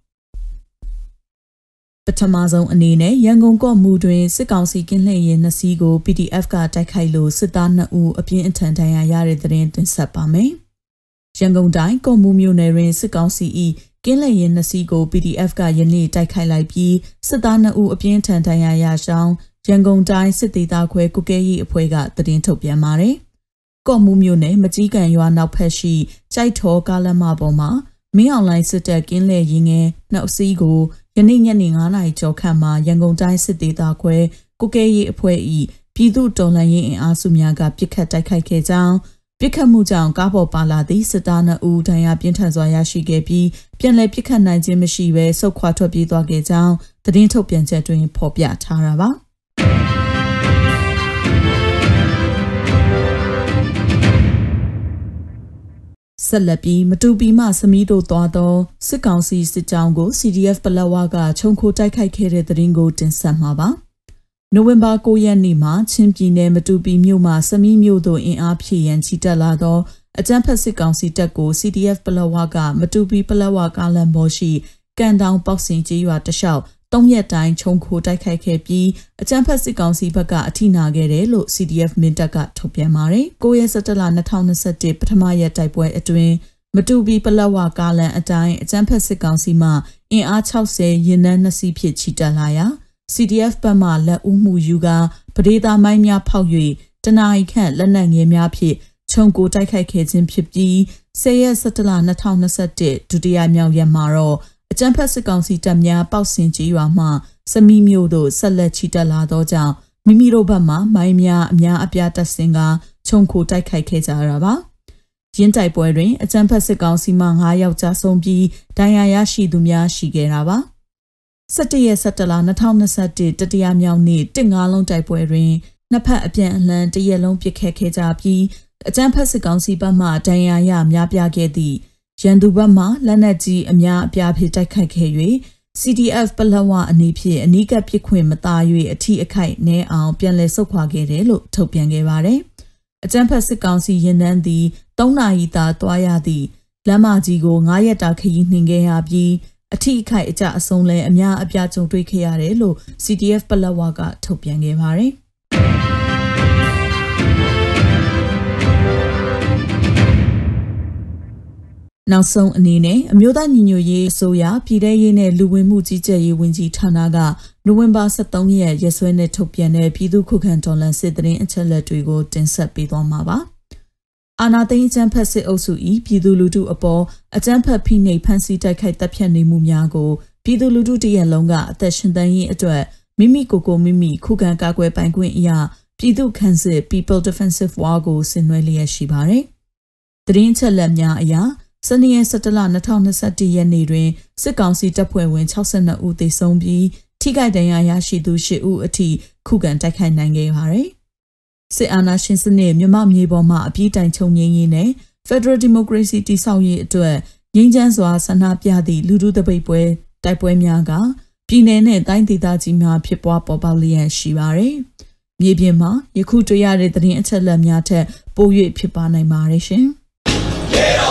ပ ထမဆုံးအနေနဲ့ရန်ကုန်ကော့မူတွင်စစ်ကောင်စီကင်းလှည့်ရင်နှစ်စီးကို PDF ကတိုက်ခိုက်လို့စစ်သား2ဦးအပြင်းအထန်ဒဏ်ရာရတဲ့တဲ့တင်တင်ဆက်ပါမယ်။ရန်ကုန်တိုင်းကော့မူမြို့နယ်တွင်စစ်ကောင်စီ၏ကင်းလှည့်ရင်နှစ်စီးကို PDF ကယနေ့တိုက်ခိုက်လိုက်ပြီးစစ်သား2ဦးအပြင်းထန်ဒဏ်ရာရရှောင်းရန်ကုန်တိုင်းစစ်သေးသားခွဲကုကဲရီအဖွဲ့ကသတင်းထုတ်ပြန်ပါတယ်။ကော့မူမြို့နယ်မကြီးကန်ရွာနောက်ဖက်ရှိကြိုက်ထောကားလမ်းမပေါ်မှာမင်းအောင်လိုင်းစစ်တပ်ကင်းလှည့်ရင်ငယ်နောက်စီးကိုယ နေ့ညနေ9နာရီကျော်ခန့်မှာရန်ကုန်တိုင်းစစ်ဒေသခွဲကုကဲရေးအဖွဲ့၏ပြည်သူတော်လှန်ရေးအင်အားစုများကပြစ်ခတ်တိုက်ခိုက်ခဲ့ကြောင်းပြစ်ခတ်မှုကြောင့်ကားပေါ်ပါလာသည့်စစ်သား2ဦးဒဏ်ရာပြင်းထန်စွာရရှိခဲ့ပြီးပြန်လည်ပြစ်ခတ်နိုင်ခြင်းမရှိဘဲဆုတ်ခွာထွက်ပြေးသွားခဲ့ကြောင်းသတင်းထုတ်ပြန်ချက်တွင်ဖော်ပြထားတာပါ။ ဆက်လက်ပြီးမတူပီမှစမီးတို့သွားသောစစ်ကောင်စီစစ်ကြောင်းကို CDF ပလက်ဝကခြုံခိုတိုက်ခိုက်ခဲ့တဲ့တဲ့ရင်ကိုတင်ဆက်မှာပါ။နိုဝင်ဘာ9ရက်နေ့မှာချင်းပြည်နယ်မတူပီမြို့မှာစမီးမြို့သို့အင်အားဖြည့်ရန်ချီတက်လာသောအကြမ်းဖက်စစ်ကောင်စီတပ်ကို CDF ပလက်ဝကမတူပီပလက်ဝကားလမ်းပေါ်ရှိကန်တောင်ပေါက်စင်ကျေးရွာတလျှောက် ၃ရက်တိုင်းခြုံခိုတိုက်ခိုက်ခဲ့ပြီးအကြမ်းဖက်စစ်ကောင်စီဘက်ကအထိနာခဲ့တယ်လို့ CDF မင်းတပ်ကထုတ်ပြန်ပါတယ်။9ရက်17လ2021ပထမရက်တိုက်ပွဲအတွင်းမတူပီပလက်ဝကားလန်အတိုင်းအကြမ်းဖက်စစ်ကောင်စီမှအင်အား60ရင်နှန်းနှစ်စီးဖြစ်ချီတက်လာရာ CDF ဘက်မှလက်ဦးမှုယူကာပဒေသာမိုင်းများဖောက်၍တနအီခန့်လက်နက်ငယ်များဖြင့်ခြုံကိုတိုက်ခိုက်ခဲ့ခြင်းဖြစ်ပြီး10ရက်17လ2021ဒုတိယမြောက်ရက်မှာတော့ အကြမ်းဖက်စစ်ကောင်စီတပ်များပေါက်စင်ကြီးရွာမှစမီမျိုးတို့ဆက်လက်ချီတက်လာသောကြောင့်မိမိတို့ဘက်မှမိုင်းများအများအပြားတပ်ဆင်ကခြုံခိုတိုက်ခိုက်ခဲ့ကြရပါရင်းတိုက်ပွဲတွင်အကြမ်းဖက်စစ်ကောင်စီမှ9ယောက်ကြာဆုံးပြီးဒဏ်ရာရရှိသူများရှိခဲ့တာပါ17ရက်17လ2021တတိယမြောက်နေ့တစ်ငါးလုံးတိုက်ပွဲတွင်နှစ်ဖက်အပြန်အလှန်တရက်လုံးပစ်ခတ်ခဲ့ကြပြီးအကြမ်းဖက်စစ်ကောင်စီဘက်မှဒဏ်ရာရများပြားခဲ့သည့် ရန်သူဘက်မှလက်နက်ကြီးအများအပြားဖြင့်တိုက်ခိုက်ခဲ့၍ CDF ပလဝအနေဖြင့်အနီးကပ်ပစ်ခွင့်မသား၍အထီးအခိုက်နဲအောင်ပြန်လည်ဆုတ်ခွာခဲ့တယ်လို့ထုတ်ပြန်ခဲ့ပါတယ်။အကြံဖက်စစ်ကောင်စီရင်နှန်းသည်၃နာရီသာသွားရသည့်လမ်းမကြီးကို9ရက်တာခရီးနှင်ခဲ့ရပြီးအထီးအခိုက်အကြအဆုံးလဲအများအပြားကြုံတွေ့ခဲ့ရတယ်လို့ CDF ပလဝကထုတ်ပြန်ခဲ့ပါတယ်။ နောက်ဆုံးအနေနဲ့အမျိုးသားညီညွတ်ရေးအစိုးရပြည်ထရေးနဲ့လူဝင်မှုကြီးကြပ်ရေးဝန်ကြီးဌာနကနိုဝင်ဘာ23ရက်ရက်စွဲနဲ့ထုတ်ပြန်တဲ့ပြည်သူ့ခုခံတော်လှန်စစ်တရင်အချက်လက်တွေကိုတင်ဆက်ပေးသွားမှာပါ။အာနာသိန်းအကြမ်းဖက်စစ်အုပ်စု၏ပြည်သူလူထုအပေါ်အကြမ်းဖက်ဖိနှိပ်ဖန်ဆီးတိုက်ခိုက်တပ်ဖြတ်နေမှုများကိုပြည်သူလူထုတရက်လုံးကအသက်ရှင်သန်ရေးအတွက်မိမိကိုယ်ကိုမိမိခုခံကာကွယ်ပိုင်ခွင့်အရာပြည်သူ့ခန့်စစ် People Defensive War ကိုဆင်နွှဲလျက်ရှိပါတယ်။တရင်ချက်လက်များအရာ စနေရက်17လ2021ရက်နေ့တွင်စစ်ကောင်စီတပ်ဖွဲ့ဝင်62ဦးသေဆုံးပြီးထိခိုက်ဒဏ်ရာရရှိသူ10ဦးအထိခုခံတိုက်ခိုက်နိုင်ခဲ့ပါတယ်။စစ်အာဏာရှင်စနစ်မြမမြေပေါ်မှာအပြည့်တိုင်ချုပ်ငြိမ်းရေးနဲ့ Federal Democracy တည်ဆောက်ရေးအတွက်ငြိမ်းချမ်းစွာဆန္ဒပြသည့်လူထုတပိတ်ပွဲတိုက်ပွဲများကပြည်내နဲ့တိုင်းဒေသကြီးများဖြစ်ပွားပေါ်ပေါက်လျက်ရှိပါတယ်။မြေပြင်မှာယခုတွေ့ရတဲ့သတင်းအချက်အလက်များထက်ပို၍ဖြစ်ပါနိုင်ပါတယ်ရှင်။ Yeah, အောင်